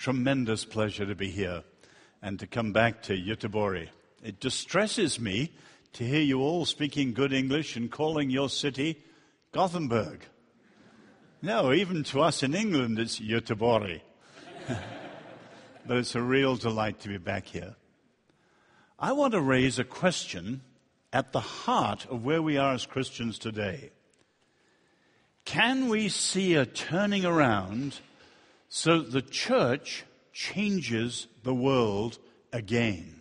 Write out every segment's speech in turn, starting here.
tremendous pleasure to be here and to come back to Göteborg. It distresses me to hear you all speaking good English and calling your city Gothenburg. No, even to us in England, it's Göteborg. but it's a real delight to be back here. I want to raise a question at the heart of where we are as Christians today. Can we see a turning around so the church changes the world again?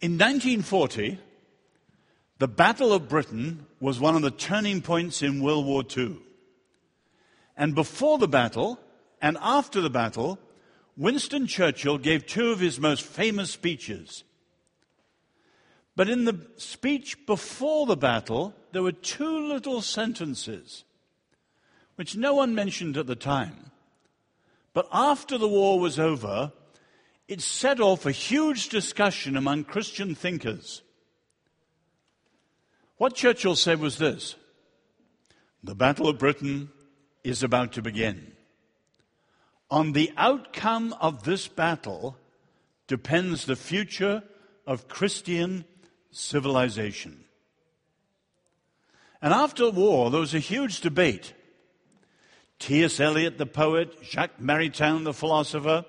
In 1940, the Battle of Britain was one of the turning points in World War II. And before the battle and after the battle, Winston Churchill gave two of his most famous speeches. But in the speech before the battle, there were two little sentences which no one mentioned at the time. But after the war was over, it set off a huge discussion among Christian thinkers. What Churchill said was this The Battle of Britain is about to begin. On the outcome of this battle depends the future of Christian civilization. And after the war, there was a huge debate. T.S. Eliot, the poet, Jacques Maritain, the philosopher,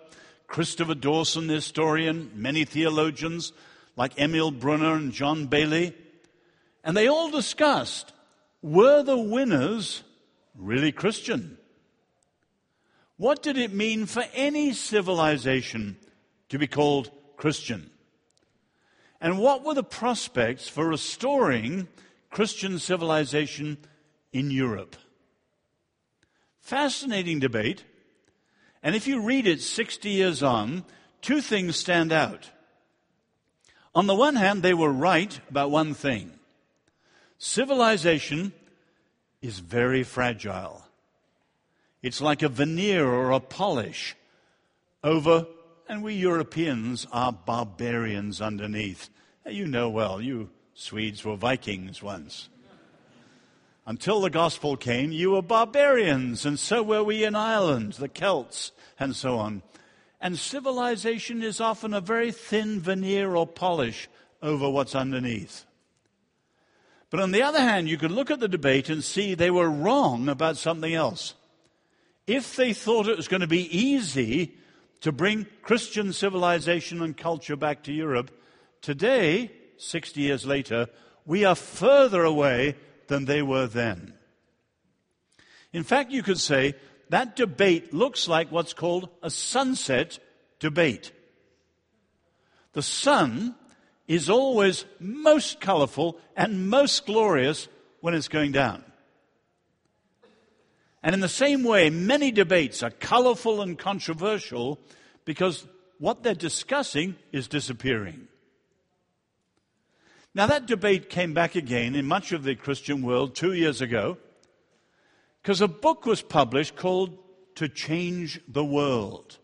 Christopher Dawson, the historian, many theologians like Emil Brunner and John Baillie. and they all discussed were the winners really Christian? What did it mean for any civilization to be called Christian? And what were the prospects for restoring Christian civilization in Europe? Fascinating debate. And if you read it 60 years on, two things stand out. On the one hand, they were right about one thing. Civilization is very fragile. It's like a veneer or a polish over and we Europeans are barbarians underneath. You know well, you Swedes were Vikings once. Until the gospel came, you were barbarians, and so were we in Ireland, the Celts, and so on. And civilization is often a very thin veneer or polish over what's underneath. But on the other hand, you could look at the debate and see they were wrong about something else. If they thought it was going to be easy to bring Christian civilization and culture back to Europe. Today, 60 years later, we are further away than they were then. In fact, you could say that debate looks like what's called a sunset debate. The sun is always most colorful and most glorious when it's going down. And in the same way, many debates are colorful and controversial because what they're discussing is disappearing. Now, that debate came back again in much of the Christian world two years ago because a book was published called To Change the World.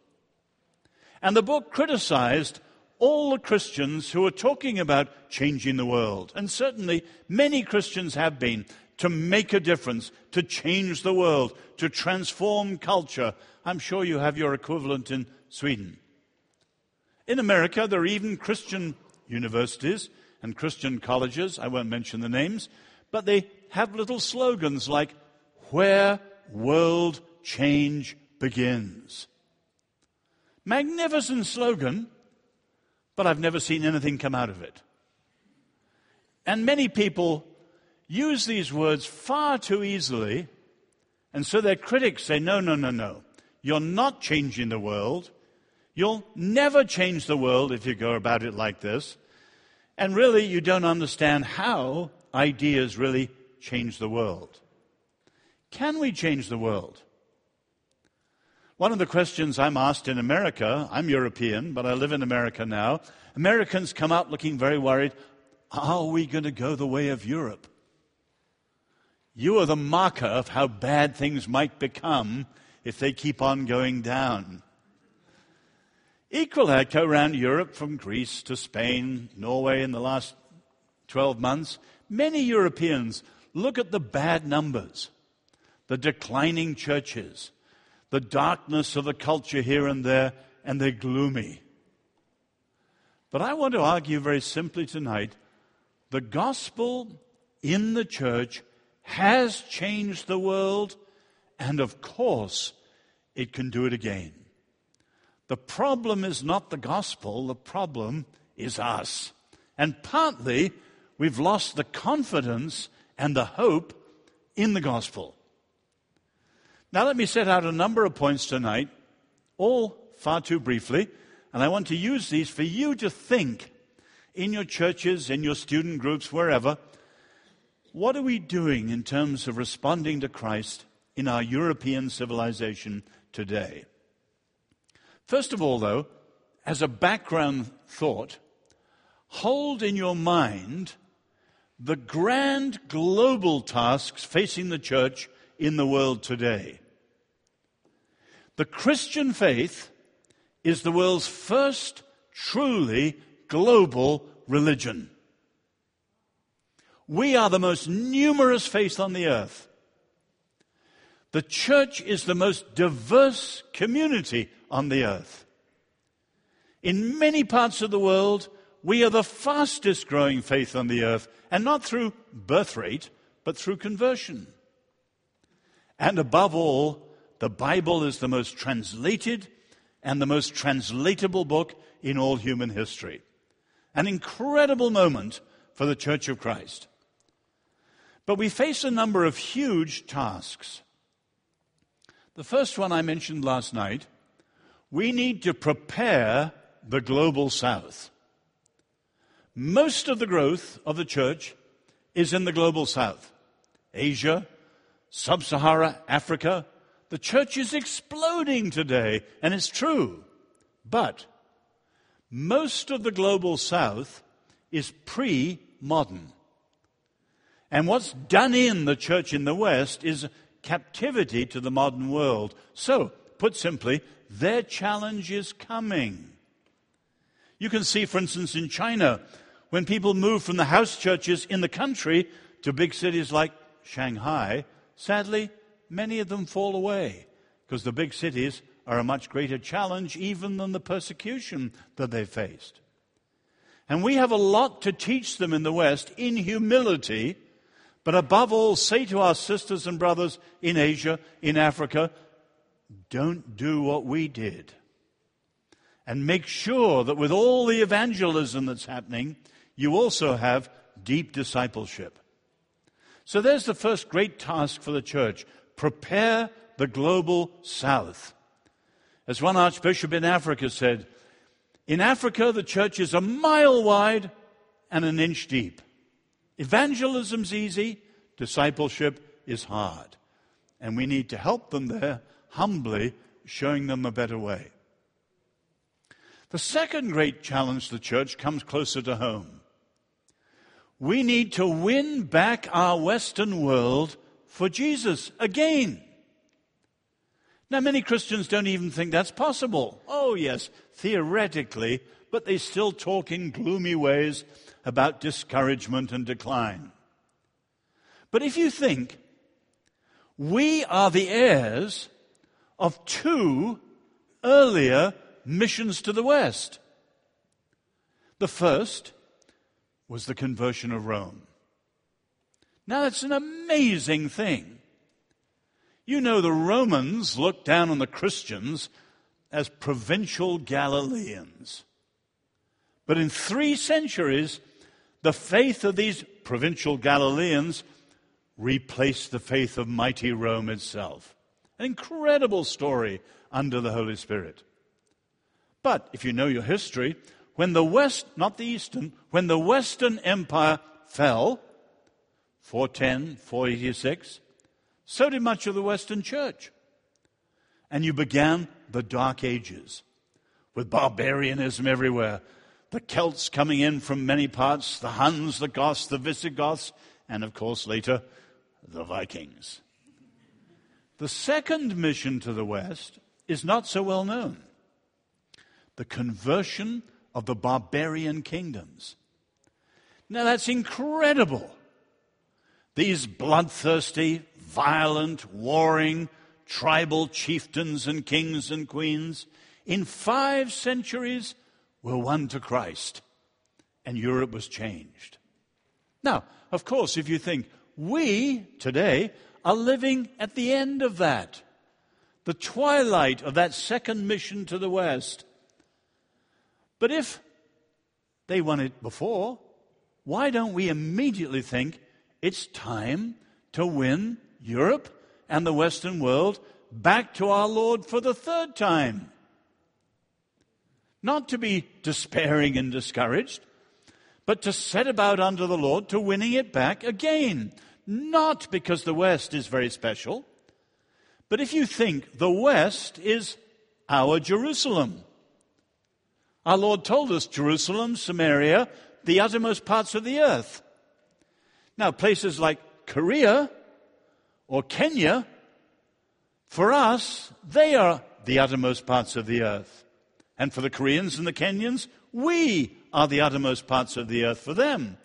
And the book criticized all the Christians who are talking about changing the world. And certainly many Christians have been to make a difference, to change the world, to transform culture. I'm sure you have your equivalent in Sweden. In America, there are even Christian universities and Christian colleges. I won't mention the names, but they have little slogans like, Where World Change Begins. Magnificent slogan, but I've never seen anything come out of it. And many people use these words far too easily, and so their critics say, no, no, no, no. You're not changing the world. You'll never change the world if you go about it like this. And really, you don't understand how ideas really change the world. Can we change the world? One of the questions I'm asked in America, I'm European, but I live in America now. Americans come out looking very worried. Are we going to go the way of Europe? You are the marker of how bad things might become if they keep on going down. Equal echo around Europe from Greece to Spain, Norway in the last 12 months. Many Europeans look at the bad numbers, the declining churches, the the darkness of the culture here and there, and they're gloomy. But I want to argue very simply tonight the gospel in the church has changed the world, and of course, it can do it again. The problem is not the gospel, the problem is us. And partly, we've lost the confidence and the hope in the gospel. Now, let me set out a number of points tonight, all far too briefly, and I want to use these for you to think in your churches, in your student groups, wherever. What are we doing in terms of responding to Christ in our European civilization today? First of all, though, as a background thought, hold in your mind the grand global tasks facing the church in the world today. The Christian faith is the world's first truly global religion. We are the most numerous faith on the earth. The church is the most diverse community on the earth. In many parts of the world, we are the fastest growing faith on the earth, and not through birth rate, but through conversion. And above all, the Bible is the most translated and the most translatable book in all human history. An incredible moment for the Church of Christ. But we face a number of huge tasks. The first one I mentioned last night we need to prepare the global south. Most of the growth of the church is in the global south. Asia, Sub Sahara Africa. The church is exploding today, and it's true. But most of the global south is pre modern. And what's done in the church in the West is captivity to the modern world. So, put simply, their challenge is coming. You can see, for instance, in China, when people move from the house churches in the country to big cities like Shanghai, sadly, many of them fall away because the big cities are a much greater challenge even than the persecution that they faced. And we have a lot to teach them in the West in humility, but above all, say to our sisters and brothers in Asia, in Africa, don't do what we did. And make sure that with all the evangelism that's happening, you also have deep discipleship. So there's the first great task for the church prepare the global south. As one archbishop in Africa said, in Africa, the church is a mile wide and an inch deep. Evangelism's easy, discipleship is hard. And we need to help them there humbly, showing them a better way. The second great challenge to the church comes closer to home. We need to win back our Western world for Jesus again. Now, many Christians don't even think that's possible. Oh, yes, theoretically, but they still talk in gloomy ways about discouragement and decline. But if you think we are the heirs of two earlier missions to the West, the first was the conversion of Rome. Now, that's an amazing thing. You know, the Romans looked down on the Christians as provincial Galileans. But in three centuries, the faith of these provincial Galileans replaced the faith of mighty Rome itself. An incredible story under the Holy Spirit. But if you know your history, when the West, not the Eastern, when the Western Empire fell, 410, 486, so did much of the Western Church. And you began the Dark Ages with barbarianism everywhere. The Celts coming in from many parts, the Huns, the Goths, the Visigoths, and of course later, the Vikings. The second mission to the West is not so well known the conversion of the barbarian kingdoms. Now that's incredible. These bloodthirsty, violent, warring, tribal chieftains and kings and queens, in five centuries were won to Christ, and Europe was changed. Now, of course, if you think we today are living at the end of that, the twilight of that second mission to the West. But if they won it before, why don't we immediately think it's time to win Europe and the Western world back to our Lord for the third time? Not to be despairing and discouraged, but to set about under the Lord to winning it back again. Not because the West is very special, but if you think the West is our Jerusalem. Our Lord told us Jerusalem, Samaria, the uttermost parts of the earth. Now, places like Korea or Kenya, for us, they are the uttermost parts of the earth. And for the Koreans and the Kenyans, we are the uttermost parts of the earth for them.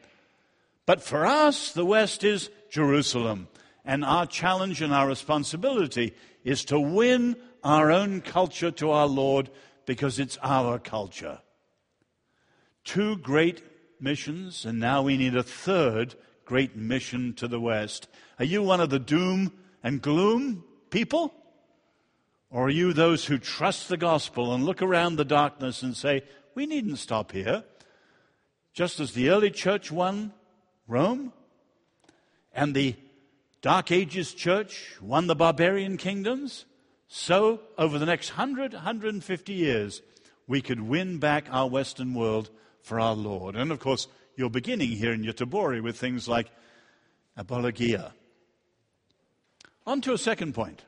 But for us, the West is Jerusalem. And our challenge and our responsibility is to win our own culture to our Lord because it's our culture. Two great missions, and now we need a third great mission to the West. Are you one of the doom and gloom people? Or are you those who trust the gospel and look around the darkness and say, we needn't stop here? Just as the early church won Rome and the Dark Ages church won the barbarian kingdoms, so over the next 100, 150 years, we could win back our Western world for our Lord. And of course, you're beginning here in Göteborg with things like apologia. On to a second point.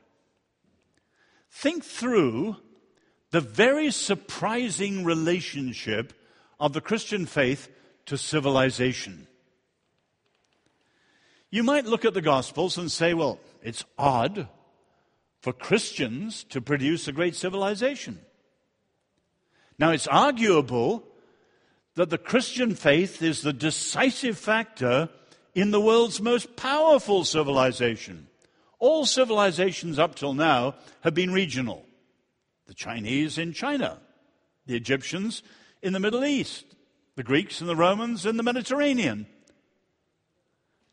Think through the very surprising relationship of the Christian faith to civilization. You might look at the Gospels and say, well, it's odd for Christians to produce a great civilization. Now, it's arguable that the Christian faith is the decisive factor in the world's most powerful civilization. All civilizations up till now have been regional. The Chinese in China, the Egyptians in the Middle East, the Greeks and the Romans in the Mediterranean,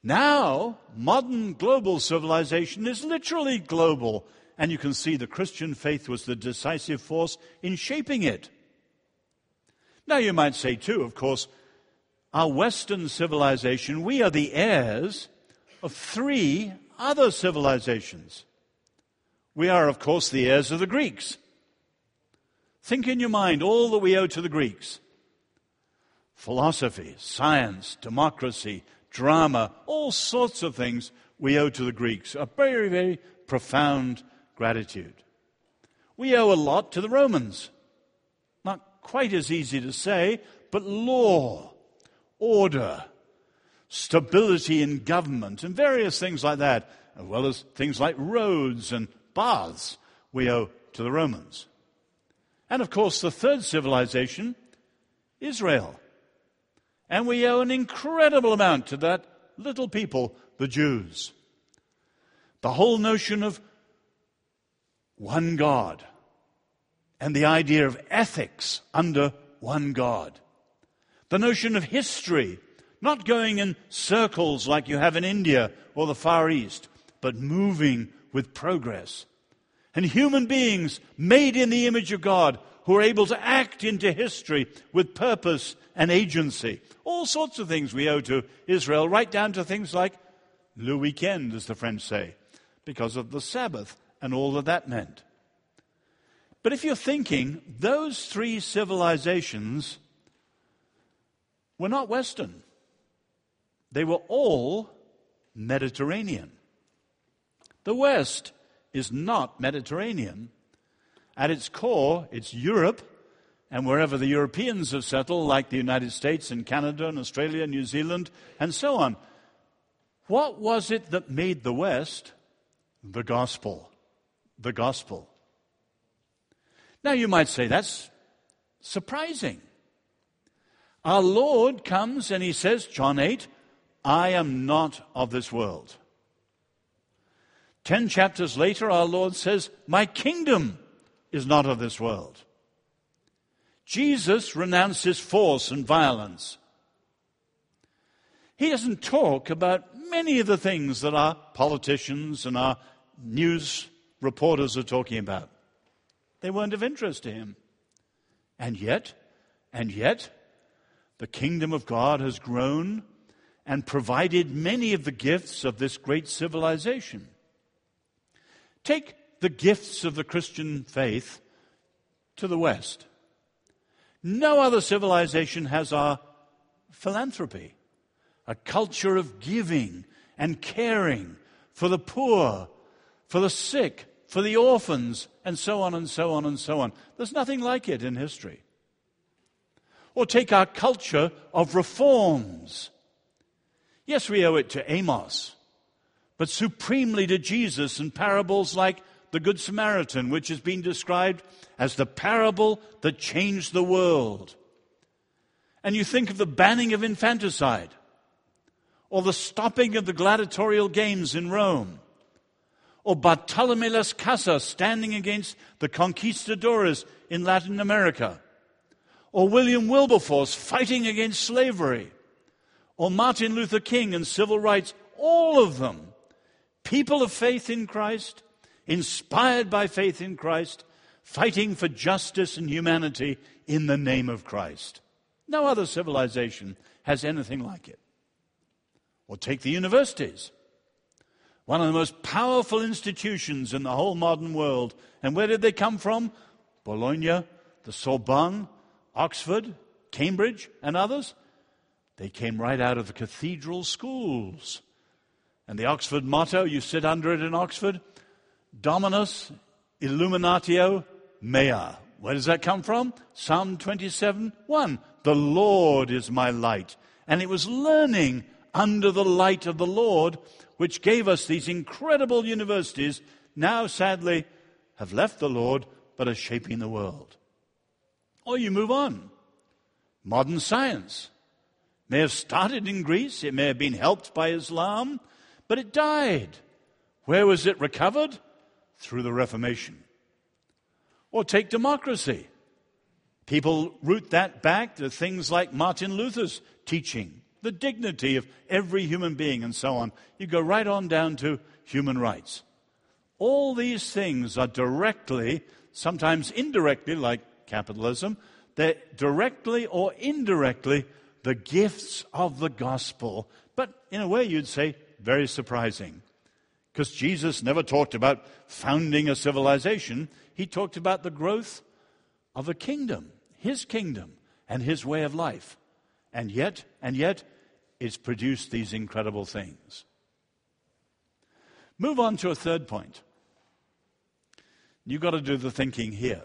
now, modern global civilization is literally global, and you can see the Christian faith was the decisive force in shaping it. Now, you might say, too, of course, our Western civilization, we are the heirs of three other civilizations. We are, of course, the heirs of the Greeks. Think in your mind all that we owe to the Greeks philosophy, science, democracy, drama, all sorts of things we owe to the Greeks. A very, very profound gratitude. We owe a lot to the Romans. Not quite as easy to say, but law, order, stability in government, and various things like that, as well as things like roads and baths, we owe to the Romans. And of course, the third civilization, Israel. And we owe an incredible amount to that little people, the Jews. The whole notion of one God and the idea of ethics under one God. The notion of history, not going in circles like you have in India or the Far East, but moving with progress. And human beings made in the image of God who are able to act into history with purpose and agency. All sorts of things we owe to Israel, right down to things like le weekend, as the French say, because of the Sabbath and all that that meant. But if you're thinking, those three civilizations were not Western, they were all Mediterranean. The West is not Mediterranean. At its core, it's Europe and wherever the Europeans have settled, like the United States and Canada and Australia, New Zealand, and so on. What was it that made the West the gospel? The gospel. Now you might say that's surprising. Our Lord comes and he says, John 8, I am not of this world. Ten chapters later, our Lord says, My kingdom is not of this world. Jesus renounces force and violence. He doesn't talk about many of the things that our politicians and our news reporters are talking about. They weren't of interest to him. And yet, and yet, the kingdom of God has grown and provided many of the gifts of this great civilization. Take the gifts of the Christian faith to the West. No other civilization has our philanthropy, a culture of giving and caring for the poor, for the sick, for the orphans, and so on and so on and so on. There's nothing like it in history. Or take our culture of reforms. Yes, we owe it to Amos, but supremely to Jesus in parables like the Good Samaritan, which has been described as the parable that changed the world. And you think of the banning of infanticide, or the stopping of the gladiatorial games in Rome, or Bartolome Las Casas standing against the conquistadores in Latin America, or William Wilberforce fighting against slavery, or Martin Luther King and civil rights, all of them, people of faith in Christ, inspired by faith in Christ, fighting for justice and humanity in the name of Christ. No other civilization has anything like it. Or take the universities. One of the most powerful institutions in the whole modern world. And where did they come from? Bologna, the Sorbonne, Oxford, Cambridge, and others. They came right out of the cathedral schools. And the Oxford motto, you sit under it in Oxford, Dominus Illuminatio Mea. Where does that come from? Psalm 27 1. The Lord is my light. And it was learning under the light of the Lord which gave us these incredible universities, now sadly have left the Lord but are shaping the world. Or you move on. Modern science may have started in Greece, it may have been helped by Islam, but it died. Where was it recovered? Through the Reformation. Or take democracy. People root that back to things like Martin Luther's teaching, the dignity of every human being, and so on. You go right on down to human rights. All these things are directly, sometimes indirectly, like capitalism, they're directly or indirectly the gifts of the gospel. But in a way, you'd say, very surprising. Because Jesus never talked about founding a civilization, he talked about the growth of a kingdom, his kingdom, and his way of life. And yet, and yet, it's produced these incredible things. Move on to a third point. You've got to do the thinking here.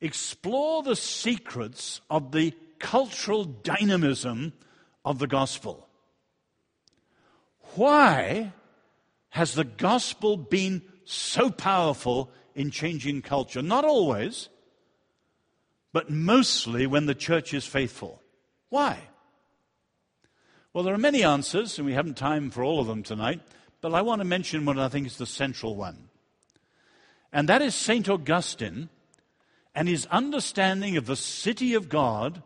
Explore the secrets of the cultural dynamism of the gospel. Why has the gospel been so powerful in changing culture? Not always, but mostly when the church is faithful. Why? Well, there are many answers, and we haven't time for all of them tonight, but I want to mention what I think is the central one. And that is St. Augustine and his understanding of the city of God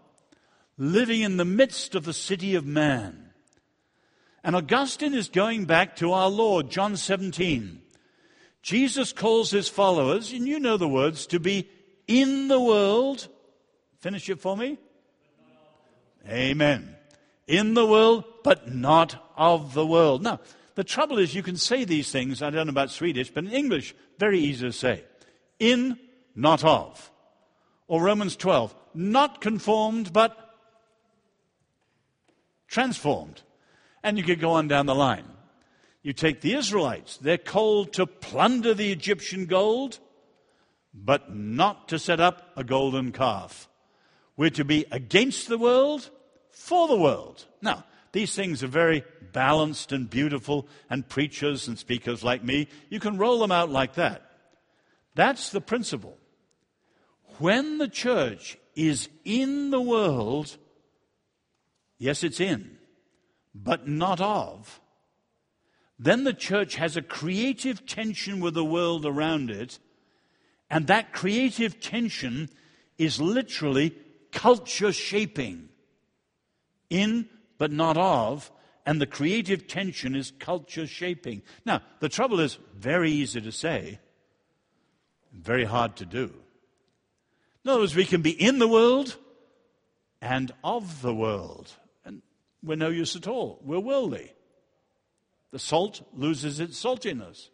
living in the midst of the city of man. And Augustine is going back to our Lord, John 17. Jesus calls his followers, and you know the words, to be in the world. Finish it for me. Amen. In the world, but not of the world. Now, the trouble is you can say these things, I don't know about Swedish, but in English, very easy to say. In, not of. Or Romans 12, not conformed, but transformed. And you could go on down the line. You take the Israelites, they're called to plunder the Egyptian gold, but not to set up a golden calf. We're to be against the world, for the world. Now, these things are very balanced and beautiful, and preachers and speakers like me, you can roll them out like that. That's the principle. When the church is in the world, yes, it's in but not of. then the church has a creative tension with the world around it, and that creative tension is literally culture shaping. In, but not of, and the creative tension is culture shaping. Now, the trouble is very easy to say, very hard to do. In other words, we can be in the world and of the world, we're no use at all. We're worldly. The salt loses its saltiness.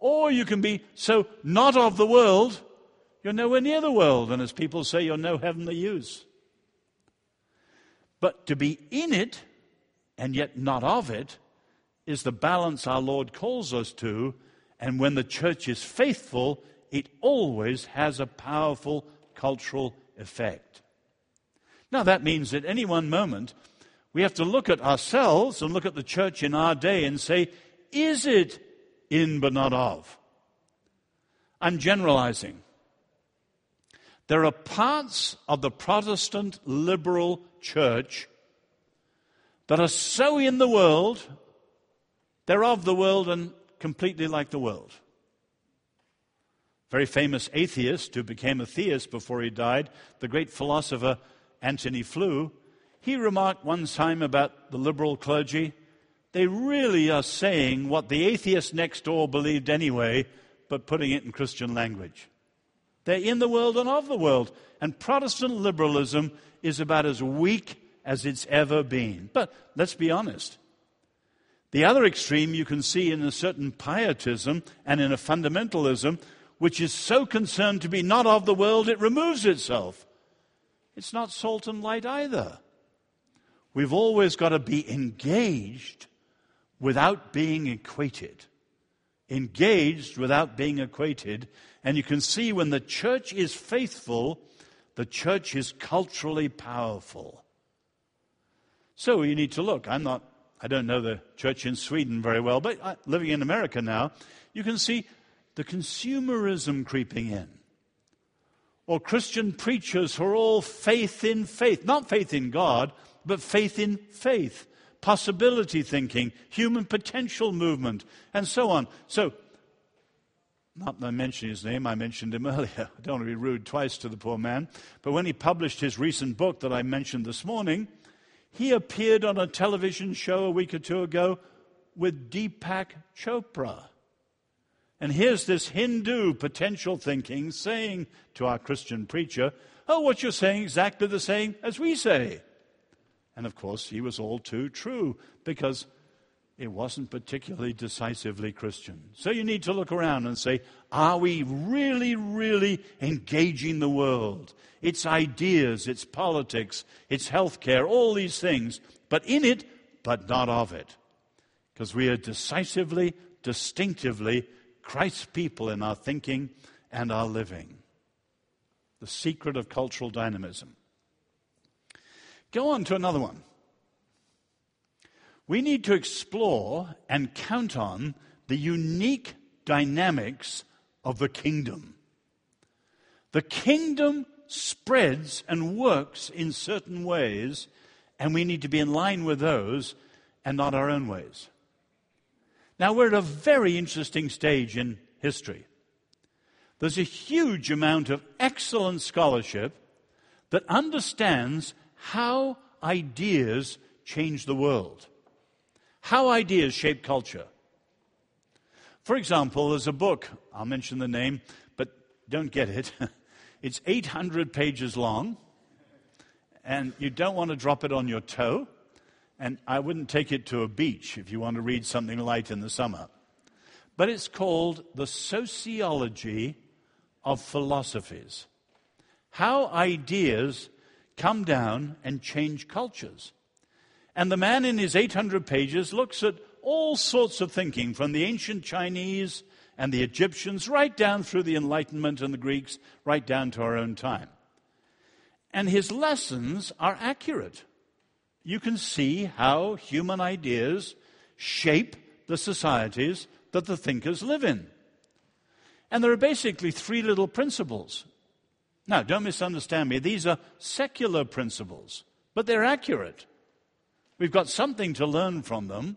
Or you can be so not of the world, you're nowhere near the world, and as people say, you're no heavenly use. But to be in it and yet not of it is the balance our Lord calls us to. And when the church is faithful, it always has a powerful cultural effect. Now, that means at any one moment, we have to look at ourselves and look at the church in our day and say, is it in but not of? I'm generalizing. There are parts of the Protestant liberal church that are so in the world, they're of the world and completely like the world. Very famous atheist who became a theist before he died, the great philosopher Antony Flew, he remarked one time about the liberal clergy they really are saying what the atheist next door believed anyway, but putting it in Christian language. They're in the world and of the world. And Protestant liberalism is about as weak as it's ever been. But let's be honest. The other extreme you can see in a certain pietism and in a fundamentalism, which is so concerned to be not of the world, it removes itself. It's not salt and light either. We've always got to be engaged without being equated. Engaged without being equated. And you can see when the church is faithful, the church is culturally powerful. So you need to look. I'm not, I don't know the church in Sweden very well, but living in America now, you can see the consumerism creeping in. Or Christian preachers who are all faith in faith. Not faith in God, but faith in faith. Possibility thinking, human potential movement, and so on. So, not that I mention his name, I mentioned him earlier. I don't want to be rude twice to the poor man. But when he published his recent book that I mentioned this morning, he appeared on a television show a week or two ago with Deepak Chopra. And here's this Hindu potential thinking saying to our Christian preacher, Oh, what you're saying exactly the same as we say. And of course, he was all too true because it wasn't particularly decisively Christian. So you need to look around and say, are we really, really engaging the world? Its ideas, its politics, its healthcare, all these things, but in it, but not of it. Because we are decisively, distinctively Christ's people in our thinking and our living. The secret of cultural dynamism. Go on to another one. We need to explore and count on the unique dynamics of the kingdom. The kingdom spreads and works in certain ways, and we need to be in line with those and not our own ways. Now, we're at a very interesting stage in history. There's a huge amount of excellent scholarship that understands how ideas change the world, how ideas shape culture. For example, there's a book, I'll mention the name, but don't get it. It's 800 pages long, and you don't want to drop it on your toe, and I wouldn't take it to a beach if you want to read something light in the summer. But it's called The Sociology of Philosophies How Ideas come down and change cultures. And the man in his 800 pages looks at all sorts of thinking from the ancient Chinese and the Egyptians right down through the Enlightenment and the Greeks, right down to our own time. And his lessons are accurate. You can see how human ideas shape the societies that the thinkers live in. And there are basically three little principles now, don't misunderstand me. These are secular principles, but they're accurate. We've got something to learn from them,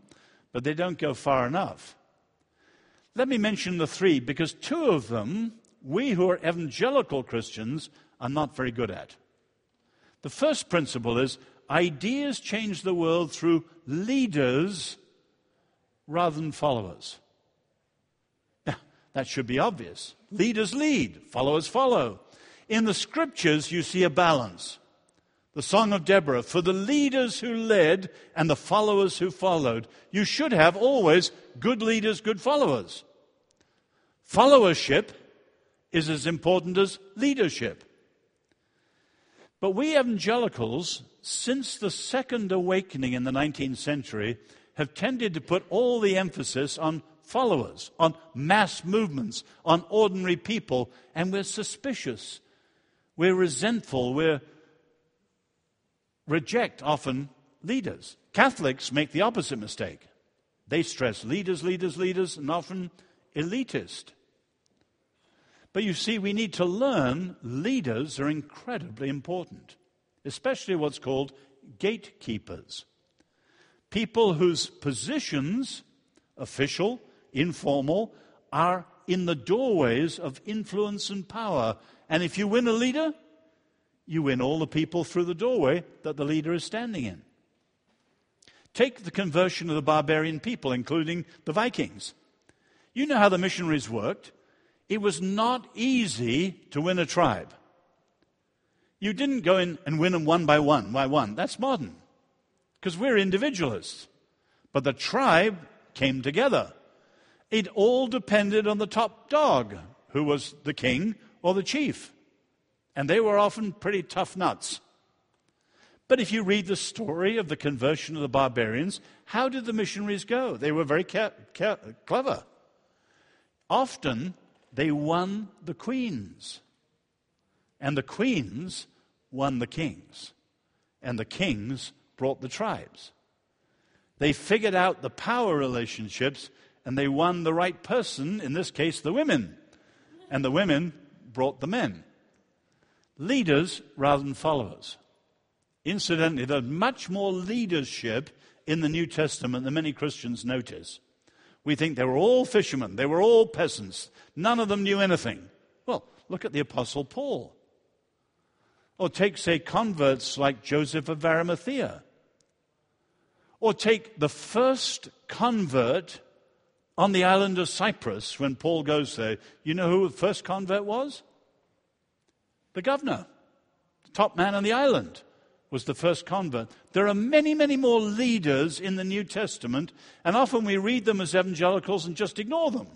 but they don't go far enough. Let me mention the three because two of them, we who are evangelical Christians, are not very good at. The first principle is ideas change the world through leaders rather than followers. Now, that should be obvious. Leaders lead, followers follow. In the scriptures, you see a balance. The Song of Deborah, for the leaders who led and the followers who followed. You should have always good leaders, good followers. Followership is as important as leadership. But we evangelicals, since the Second Awakening in the 19th century, have tended to put all the emphasis on followers, on mass movements, on ordinary people, and we're suspicious. We're resentful. We reject often leaders. Catholics make the opposite mistake. They stress leaders, leaders, leaders, and often elitist. But you see, we need to learn leaders are incredibly important, especially what's called gatekeepers. People whose positions, official, informal, are in the doorways of influence and power. And if you win a leader, you win all the people through the doorway that the leader is standing in. Take the conversion of the barbarian people, including the Vikings. You know how the missionaries worked. It was not easy to win a tribe. You didn't go in and win them one by one, by one. That's modern, because we're individualists. But the tribe came together. It all depended on the top dog, who was the king or the chief. And they were often pretty tough nuts. But if you read the story of the conversion of the barbarians, how did the missionaries go? They were very ca- ca- clever. Often they won the queens, and the queens won the kings, and the kings brought the tribes. They figured out the power relationships and they won the right person, in this case, the women. And the women brought the men. Leaders rather than followers. Incidentally, there's much more leadership in the New Testament than many Christians notice. We think they were all fishermen, they were all peasants, none of them knew anything. Well, look at the Apostle Paul. Or take, say, converts like Joseph of Arimathea. Or take the first convert on the island of Cyprus when Paul goes there. You know who the first convert was? The governor, the top man on the island was the first convert. There are many, many more leaders in the New Testament, and often we read them as evangelicals and just ignore them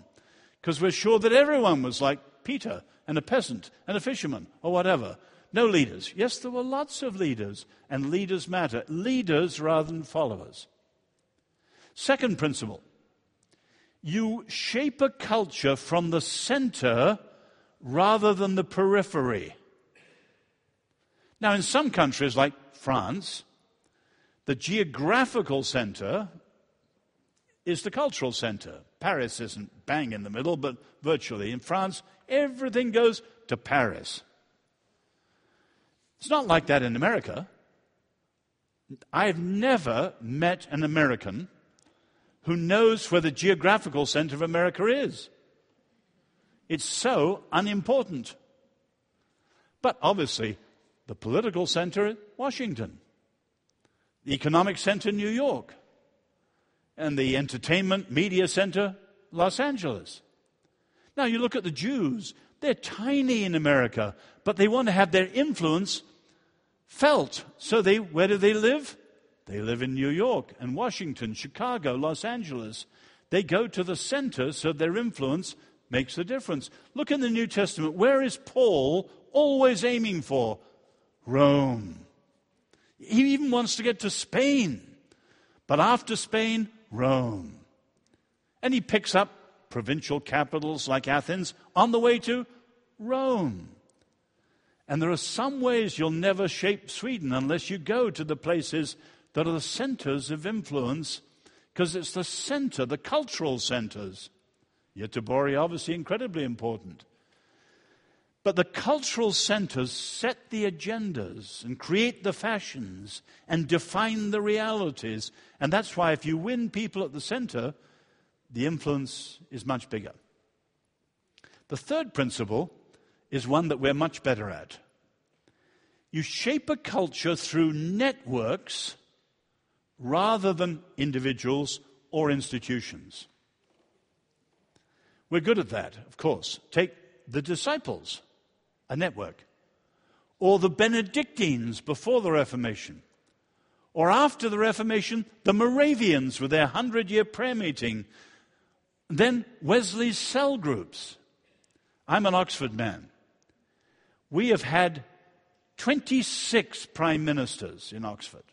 because we're sure that everyone was like Peter and a peasant and a fisherman or whatever. No leaders. Yes, there were lots of leaders, and leaders matter. Leaders rather than followers. Second principle you shape a culture from the center rather than the periphery. Now, in some countries like France, the geographical center is the cultural center. Paris isn't bang in the middle, but virtually. In France, everything goes to Paris. It's not like that in America. I've never met an American who knows where the geographical center of America is. It's so unimportant. But obviously, the political center, Washington. The economic center, New York. And the entertainment media center, Los Angeles. Now you look at the Jews. They're tiny in America, but they want to have their influence felt. So they, where do they live? They live in New York and Washington, Chicago, Los Angeles. They go to the center so their influence makes a difference. Look in the New Testament. Where is Paul always aiming for? Rome. He even wants to get to Spain. But after Spain, Rome. And he picks up provincial capitals like Athens on the way to Rome. And there are some ways you'll never shape Sweden unless you go to the places that are the centers of influence, because it's the center, the cultural centers. Göteborg, obviously, incredibly important. But the cultural centers set the agendas and create the fashions and define the realities. And that's why if you win people at the center, the influence is much bigger. The third principle is one that we're much better at. You shape a culture through networks rather than individuals or institutions. We're good at that, of course. Take the disciples a network. Or the Benedictines before the Reformation. Or after the Reformation, the Moravians with their hundred year prayer meeting. Then Wesley's cell groups. I'm an Oxford man. We have had 26 prime ministers in Oxford.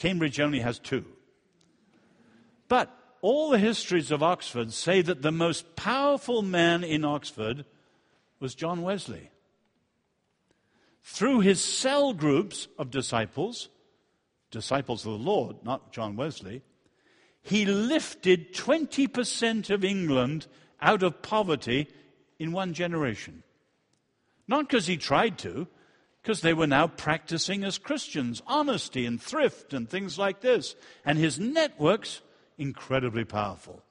Cambridge only has two. But all the histories of Oxford say that the most powerful man in Oxford was John Wesley. Through his cell groups of disciples, disciples of the Lord, not John Wesley, he lifted 20% of England out of poverty in one generation. Not because he tried to, because they were now practicing as Christians honesty and thrift and things like this. And his networks, incredibly powerful.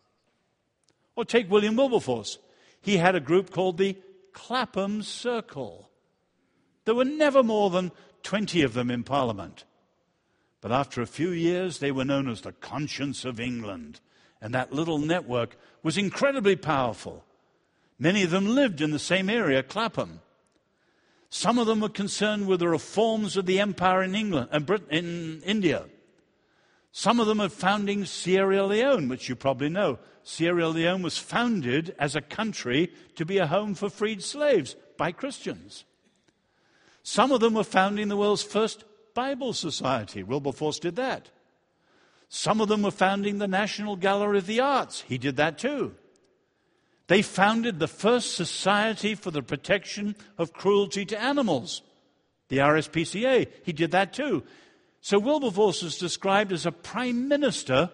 Or take William Wilberforce. He had a group called the Clapham Circle. There were never more than 20 of them in Parliament. But after a few years, they were known as the conscience of England. And that little network was incredibly powerful. Many of them lived in the same area, Clapham. Some of them were concerned with the reforms of the empire in England and uh, in India. Some of them are founding Sierra Leone, which you probably know. Sierra Leone was founded as a country to be a home for freed slaves by Christians. Some of them were founding the world's first Bible Society. Wilberforce did that. Some of them were founding the National Gallery of the Arts. He did that too. They founded the first Society for the Protection of Cruelty to Animals, the RSPCA. He did that too. So Wilberforce is described as a prime minister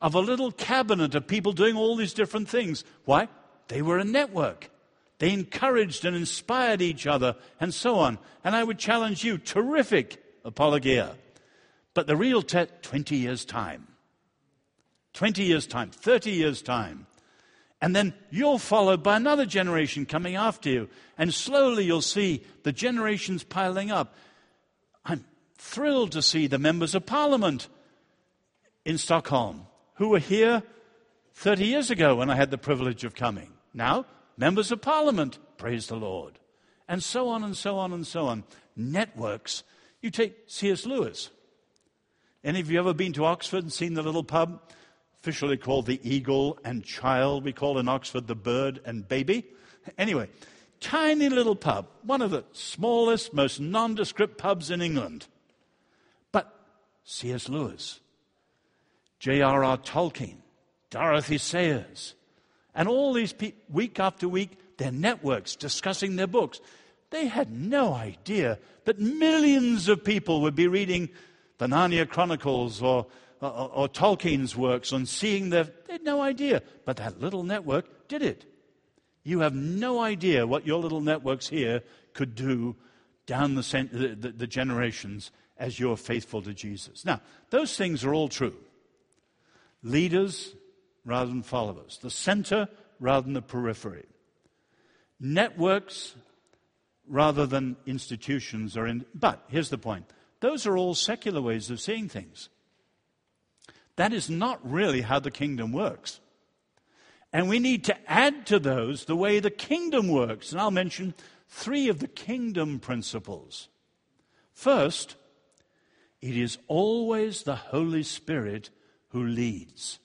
of a little cabinet of people doing all these different things. Why? They were a network. They encouraged and inspired each other and so on. And I would challenge you terrific apologia. But the real test 20 years' time. 20 years' time, 30 years' time. And then you're followed by another generation coming after you. And slowly you'll see the generations piling up. I'm thrilled to see the members of parliament in Stockholm who were here 30 years ago when I had the privilege of coming. Now, members of parliament, praise the Lord. And so on and so on and so on. Networks. You take C.S. Lewis. Any of you ever been to Oxford and seen the little pub? Officially called the Eagle and Child. We call in Oxford the Bird and Baby. Anyway, tiny little pub. One of the smallest, most nondescript pubs in England. But C.S. Lewis J.R.R. Tolkien, Dorothy Sayers, and all these people, week after week, their networks discussing their books. They had no idea that millions of people would be reading the Narnia Chronicles or, or, or Tolkien's works on seeing their. They had no idea. But that little network did it. You have no idea what your little networks here could do down the, the, the generations as you're faithful to Jesus. Now, those things are all true leaders rather than followers, the center rather than the periphery, networks rather than institutions are in. But here's the point those are all secular ways of seeing things. That is not really how the kingdom works. And we need to add to those the way the kingdom works. And I'll mention three of the kingdom principles. First, it is always the Holy Spirit who leads.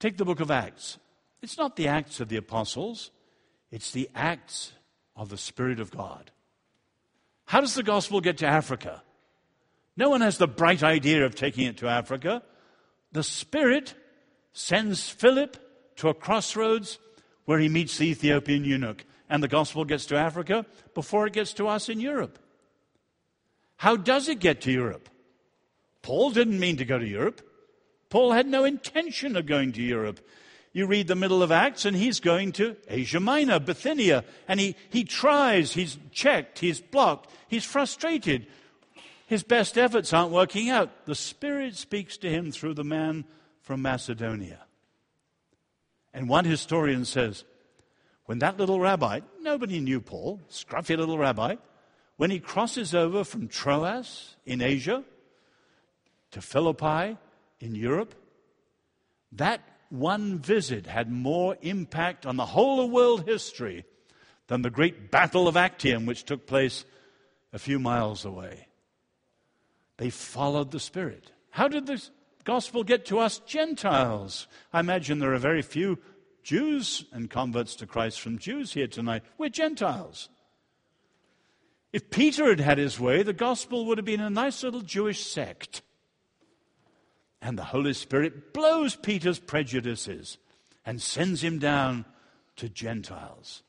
Take the book of Acts. It's not the Acts of the apostles, it's the Acts of the Spirit of God. How does the gospel get to Africa? No one has the bright idea of taking it to Africa. The Spirit sends Philip to a crossroads where he meets the Ethiopian eunuch, and the gospel gets to Africa before it gets to us in Europe. How does it get to Europe? Paul didn't mean to go to Europe. Paul had no intention of going to Europe. You read the middle of Acts, and he's going to Asia Minor, Bithynia, and he, he tries, he's checked, he's blocked, he's frustrated. His best efforts aren't working out. The Spirit speaks to him through the man from Macedonia. And one historian says, when that little rabbi, nobody knew Paul, scruffy little rabbi, when he crosses over from Troas in Asia to Philippi in Europe, that one visit had more impact on the whole of world history than the great Battle of Actium, which took place a few miles away. They followed the Spirit. How did the gospel get to us Gentiles? I imagine there are very few Jews and converts to Christ from Jews here tonight. We're Gentiles. If Peter had had his way, the gospel would have been a nice little Jewish sect. And the Holy Spirit blows Peter's prejudices and sends him down to Gentiles.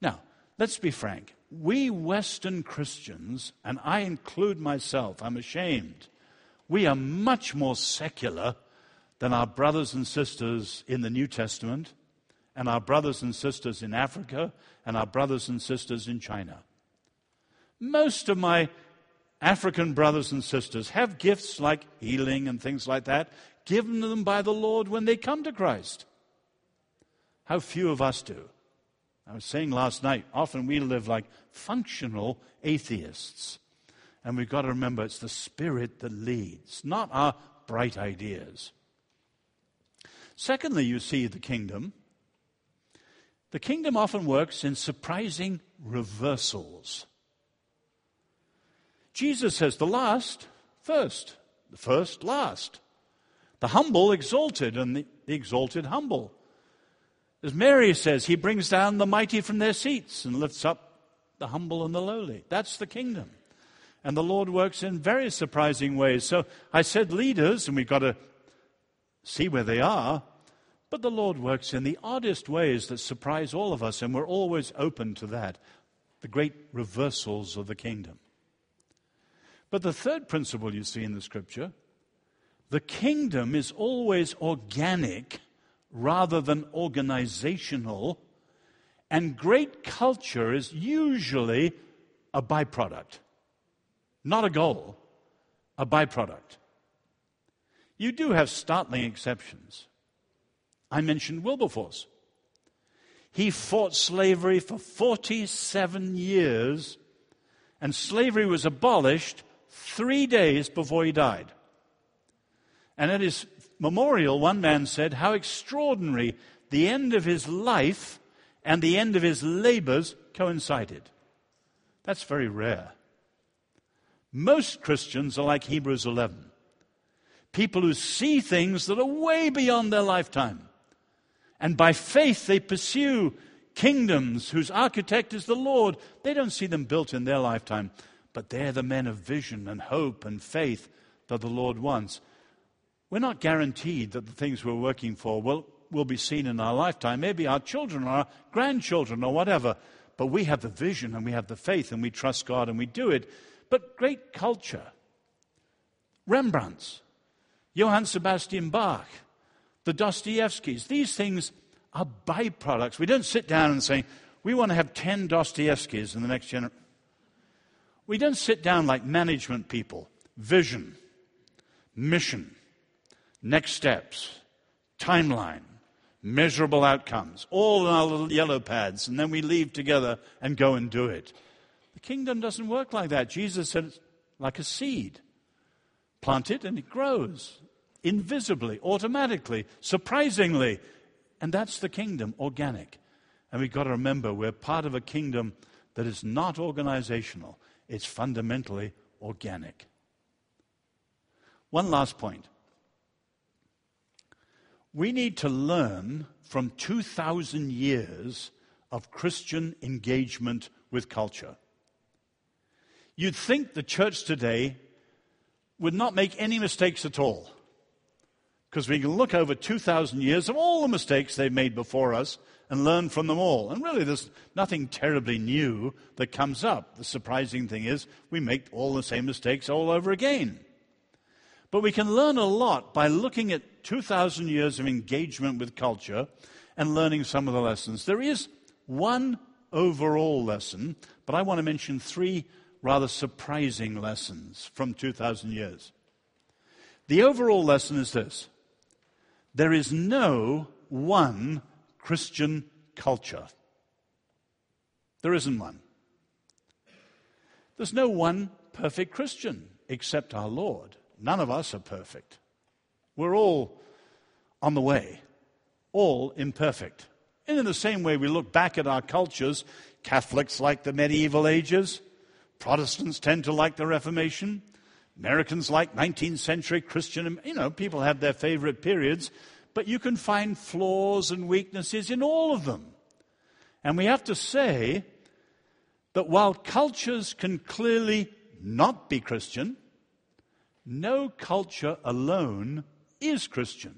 Now, let's be frank. We Western Christians, and I include myself, I'm ashamed, we are much more secular than our brothers and sisters in the New Testament, and our brothers and sisters in Africa, and our brothers and sisters in China. Most of my African brothers and sisters have gifts like healing and things like that given to them by the Lord when they come to Christ. How few of us do. I was saying last night, often we live like functional atheists. And we've got to remember it's the Spirit that leads, not our bright ideas. Secondly, you see the kingdom. The kingdom often works in surprising reversals. Jesus says the last first, the first last. The humble exalted, and the, exalted humble. As Mary says, he brings down the mighty from their seats and lifts up the humble and the lowly. That's the kingdom. And the Lord works in very surprising ways. So I said leaders, and we've got to see where they are. But the Lord works in the oddest ways that surprise all of us, and we're always open to that. The great reversals of the kingdom. But the third principle you see in the scripture the kingdom is always organic rather than organizational, and great culture is usually a byproduct, not a goal, a byproduct. You do have startling exceptions. I mentioned Wilberforce. He fought slavery for 47 years, and slavery was abolished three days before he died. And at his memorial, one man said, How extraordinary the end of his life and the end of his labors coincided. That's very rare. Most Christians are like Hebrews 11 people who see things that are way beyond their lifetime. And by faith, they pursue kingdoms whose architect is the Lord. They don't see them built in their lifetime but they're the men of vision and hope and faith that the Lord wants. We're not guaranteed that the things we're working for will, will be seen in our lifetime. Maybe our children or our grandchildren or whatever. But we have the vision and we have the faith and we trust God and we do it. But great culture. Rembrandt's, Johann Sebastian Bach, the Dostoevskys, these things are byproducts. We don't sit down and say, we want to have 10 Dostoevskys in the next generation. We don't sit down like management people. Vision, mission, next steps, timeline, measurable outcomes, all in our little yellow pads, and then we leave together and go and do it. The kingdom doesn't work like that. Jesus said it's like a seed. Plant it and it grows invisibly, automatically, surprisingly. And that's the kingdom, organic. And we've got to remember we're part of a kingdom that is not organizational. It's fundamentally organic. One last point. We need to learn from 2,000 years of Christian engagement with culture. You'd think the church today would not make any mistakes at all. Because we can look over 2,000 years of all the mistakes they've made before us and learn from them all. And really, there's nothing terribly new that comes up. The surprising thing is we make all the same mistakes all over again. But we can learn a lot by looking at 2,000 years of engagement with culture and learning some of the lessons. There is one overall lesson, but I want to mention three rather surprising lessons from 2,000 years. The overall lesson is this there is no one Christian culture. There isn't one. There's no one perfect Christian except our Lord. None of us are perfect. We're all on the way, all imperfect. And in the same way, we look back at our cultures, Catholics like the medieval ages, Protestants tend to like the Reformation, Americans like 19th century Christian, you know, people have their favorite periods, but you can find flaws and weaknesses in all of them. And we have to say that while cultures can clearly not be Christian, no culture alone is Christian.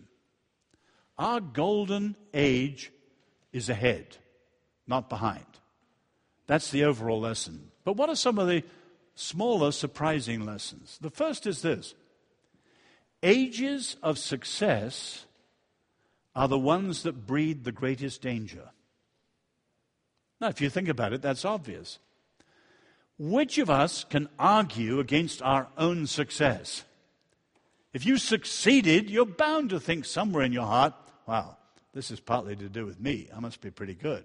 Our golden age is ahead, not behind. That's the overall lesson. But what are some of the smaller, surprising lessons? The first is this ages of success are the ones that breed the greatest danger. Now, if you think about it, that's obvious. Which of us can argue against our own success? If you succeeded, you're bound to think somewhere in your heart, wow, this is partly to do with me. I must be pretty good.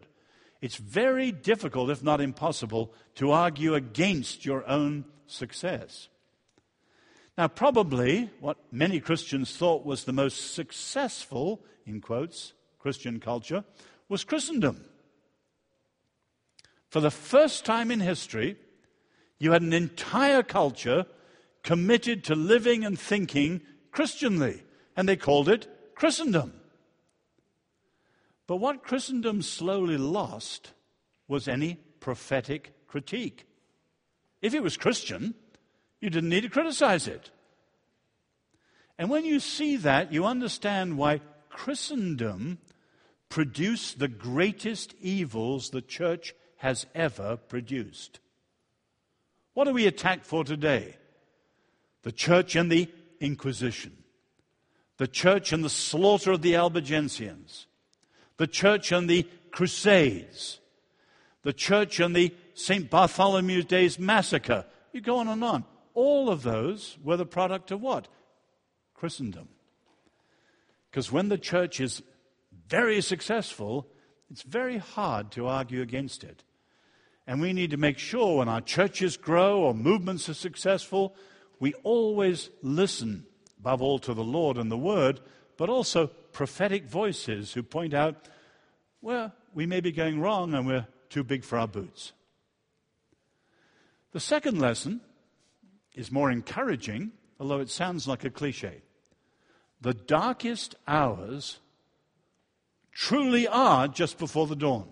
It's very difficult, if not impossible, to argue against your own success. Now, probably what many Christians thought was the most successful, in quotes, Christian culture was Christendom. For the first time in history, you had an entire culture committed to living and thinking Christianly, and they called it Christendom. But what Christendom slowly lost was any prophetic critique. If it was Christian, you didn't need to criticize it. And when you see that, you understand why Christendom produced the greatest evils the church has ever produced. What are we attacked for today? The church and the Inquisition, the church and the slaughter of the Albigensians, the church and the Crusades, the church and the St. Bartholomew's Days massacre. You go on and on. All of those were the product of what? Christendom. Because when the church is very successful, it's very hard to argue against it. And we need to make sure when our churches grow or movements are successful, we always listen, above all, to the Lord and the Word, but also prophetic voices who point out, well, we may be going wrong and we're too big for our boots. The second lesson is more encouraging, although it sounds like a cliche. The darkest hours truly are just before the dawn.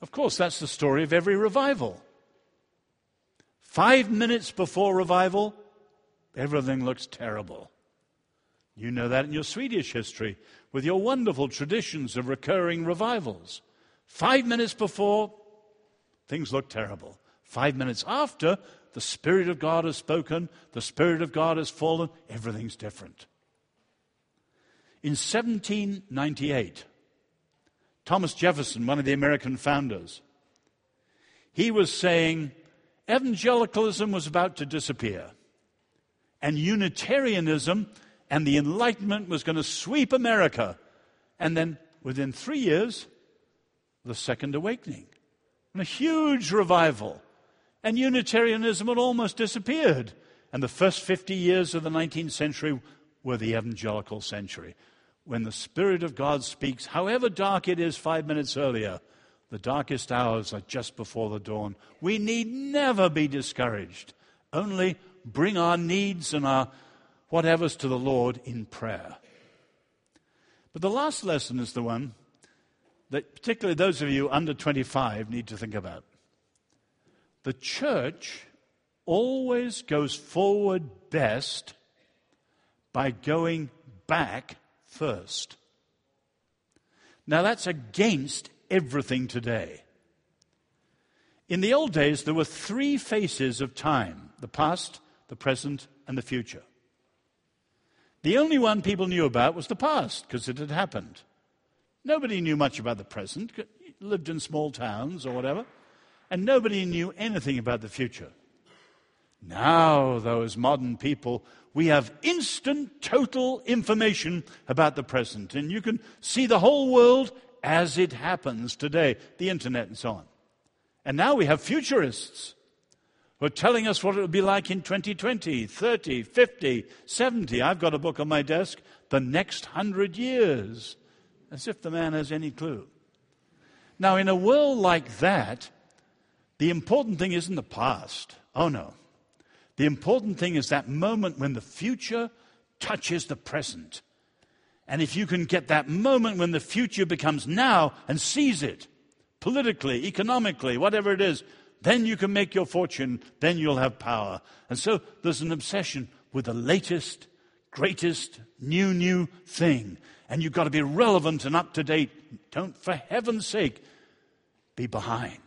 Of course, that's the story of every revival. Five minutes before revival, everything looks terrible. You know that in your Swedish history with your wonderful traditions of recurring revivals. Five minutes before, things look terrible. Five minutes after, the Spirit of God has spoken, the Spirit of God has fallen, everything's different. In 1798, Thomas Jefferson, one of the American founders, he was saying evangelicalism was about to disappear, and Unitarianism and the Enlightenment was going to sweep America. And then within three years, the Second Awakening, and a huge revival. And Unitarianism had almost disappeared. And the first 50 years of the 19th century were the evangelical century when the Spirit of God speaks, however dark it is five minutes earlier, the darkest hours are just before the dawn. We need never be discouraged. Only bring our needs and our whatever's to the Lord in prayer. But the last lesson is the one that particularly those of you under 25 need to think about. The church always goes forward best by going back first. Now, that's against everything today. In the old days, there were three faces of time the past, the present, and the future. The only one people knew about was the past because it had happened. Nobody knew much about the present, lived in small towns or whatever, and nobody knew anything about the future. Now, though, as modern people, we have instant, total information about the present, and you can see the whole world as it happens today, the internet and so on. And now we have futurists who are telling us what it will be like in 2020, 30, 50, 70. I've got a book on my desk, The Next Hundred Years, as if the man has any clue. Now, in a world like that, the important thing isn't the past. Oh, no. The important thing is that moment when the future touches the present. And if you can get that moment when the future becomes now and seize it, politically, economically, whatever it is, then you can make your fortune, then you'll have power. And so there's an obsession with the latest, greatest, new, new thing. And you've got to be relevant and up to date. Don't, for heaven's sake, be behind.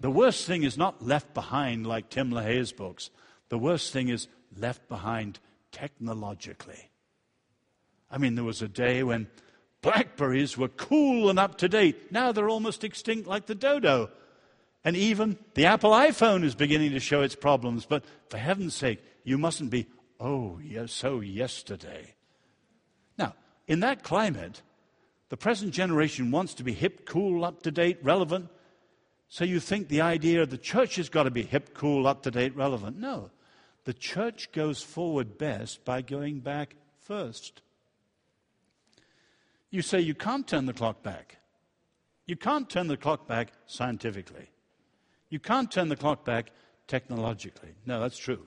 The worst thing is not left behind like Tim LaHaye's books. The worst thing is left behind technologically. I mean, there was a day when blackberries were cool and up to date. Now they're almost extinct like the dodo. And even the Apple iPhone is beginning to show its problems. But for heaven's sake, you mustn't be, oh, yes, so yesterday. Now, in that climate, the present generation wants to be hip, cool, up to date, relevant. So you think the idea of the church has got to be hip, cool, up to date, relevant. No. The church goes forward best by going back first. You say you can't turn the clock back. You can't turn the clock back scientifically. You can't turn the clock back technologically. No, that's true.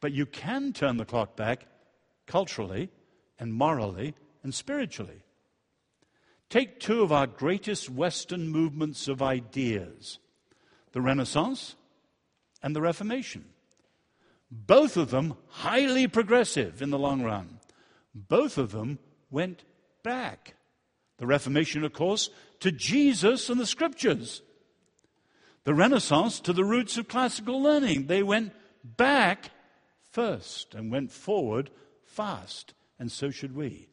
But you can turn the clock back culturally and morally and spiritually. Take two of our greatest Western movements of ideas the Renaissance and the Reformation. Both of them highly progressive in the long run. Both of them went back. The Reformation, of course, to Jesus and the Scriptures. The Renaissance to the roots of classical learning. They went back first and went forward fast, and so should we.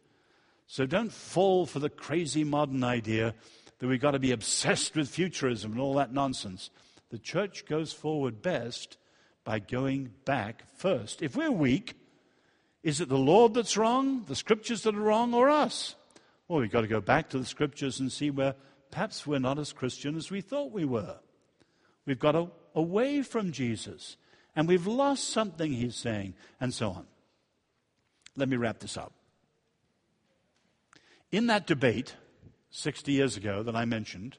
So don't fall for the crazy modern idea that we've got to be obsessed with futurism and all that nonsense. The church goes forward best by going back first. If we're weak, is it the Lord that's wrong, the scriptures that are wrong, or us? Well, we've got to go back to the scriptures and see where perhaps we're not as Christian as we thought we were. We've got away from Jesus, and we've lost something he's saying, and so on. Let me wrap this up. In that debate 60 years ago that I mentioned,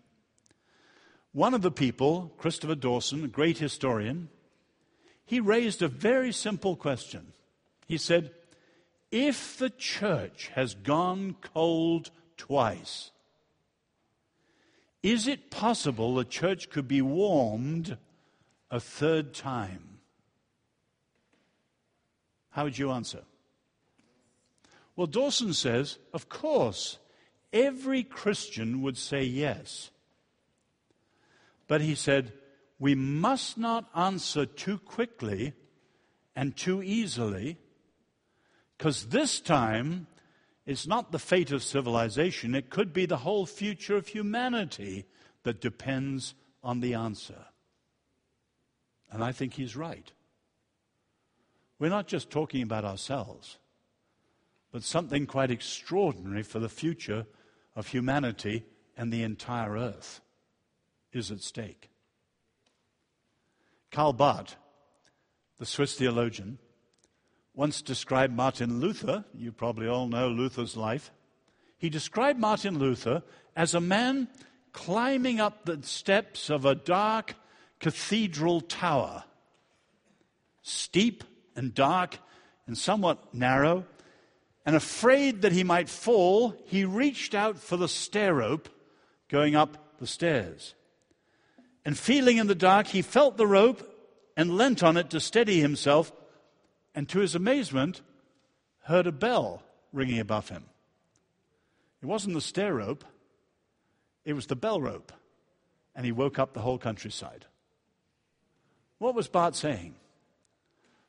one of the people, Christopher Dawson, a great historian, he raised a very simple question. He said, If the church has gone cold twice, is it possible the church could be warmed a third time? How would you answer? Well, Dawson says, of course, every Christian would say yes. But he said, we must not answer too quickly and too easily, because this time it's not the fate of civilization, it could be the whole future of humanity that depends on the answer. And I think he's right. We're not just talking about ourselves but something quite extraordinary for the future of humanity and the entire earth is at stake. Karl Barth, the Swiss theologian, once described Martin Luther, you probably all know Luther's life. He described Martin Luther as a man climbing up the steps of a dark cathedral tower, steep and dark and somewhat narrow, and afraid that he might fall, he reached out for the stair rope going up the stairs. And feeling in the dark, he felt the rope and leant on it to steady himself, and to his amazement, heard a bell ringing above him. It wasn't the stair rope, it was the bell rope, and he woke up the whole countryside. What was Barth saying?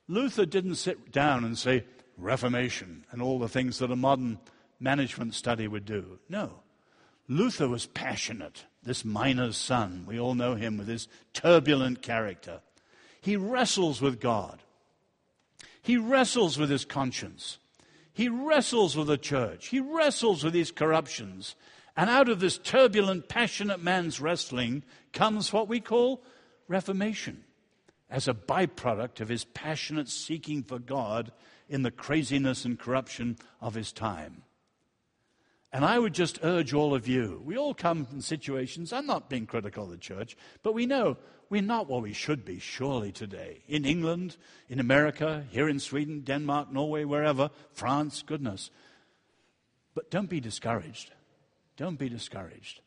Luther didn't sit down and say, Reformation and all the things that a modern management study would do. No. Luther was passionate, this miner's son. We all know him with his turbulent character. He wrestles with God. He wrestles with his conscience. He wrestles with the church. He wrestles with his corruptions. And out of this turbulent, passionate man's wrestling comes what we call reformation as a byproduct of his passionate seeking for God in the craziness and corruption of his time. And I would just urge all of you, we all come in situations, I'm not being critical of the church, but we know we're not what we should be, surely, today. In England, in America, here in Sweden, Denmark, Norway, wherever, France, goodness. But don't be discouraged. Don't be discouraged.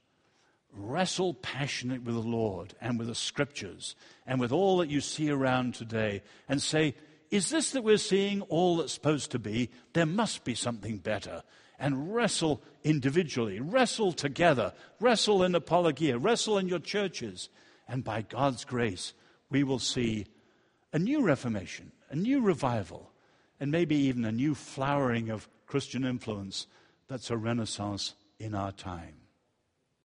Wrestle passionately with the Lord and with the scriptures and with all that you see around today and say, is this that we're seeing all that's supposed to be? There must be something better and wrestle individually, wrestle together, wrestle in apologia, wrestle in your churches. And by God's grace, we will see a new reformation, a new revival, and maybe even a new flowering of Christian influence that's a renaissance in our time.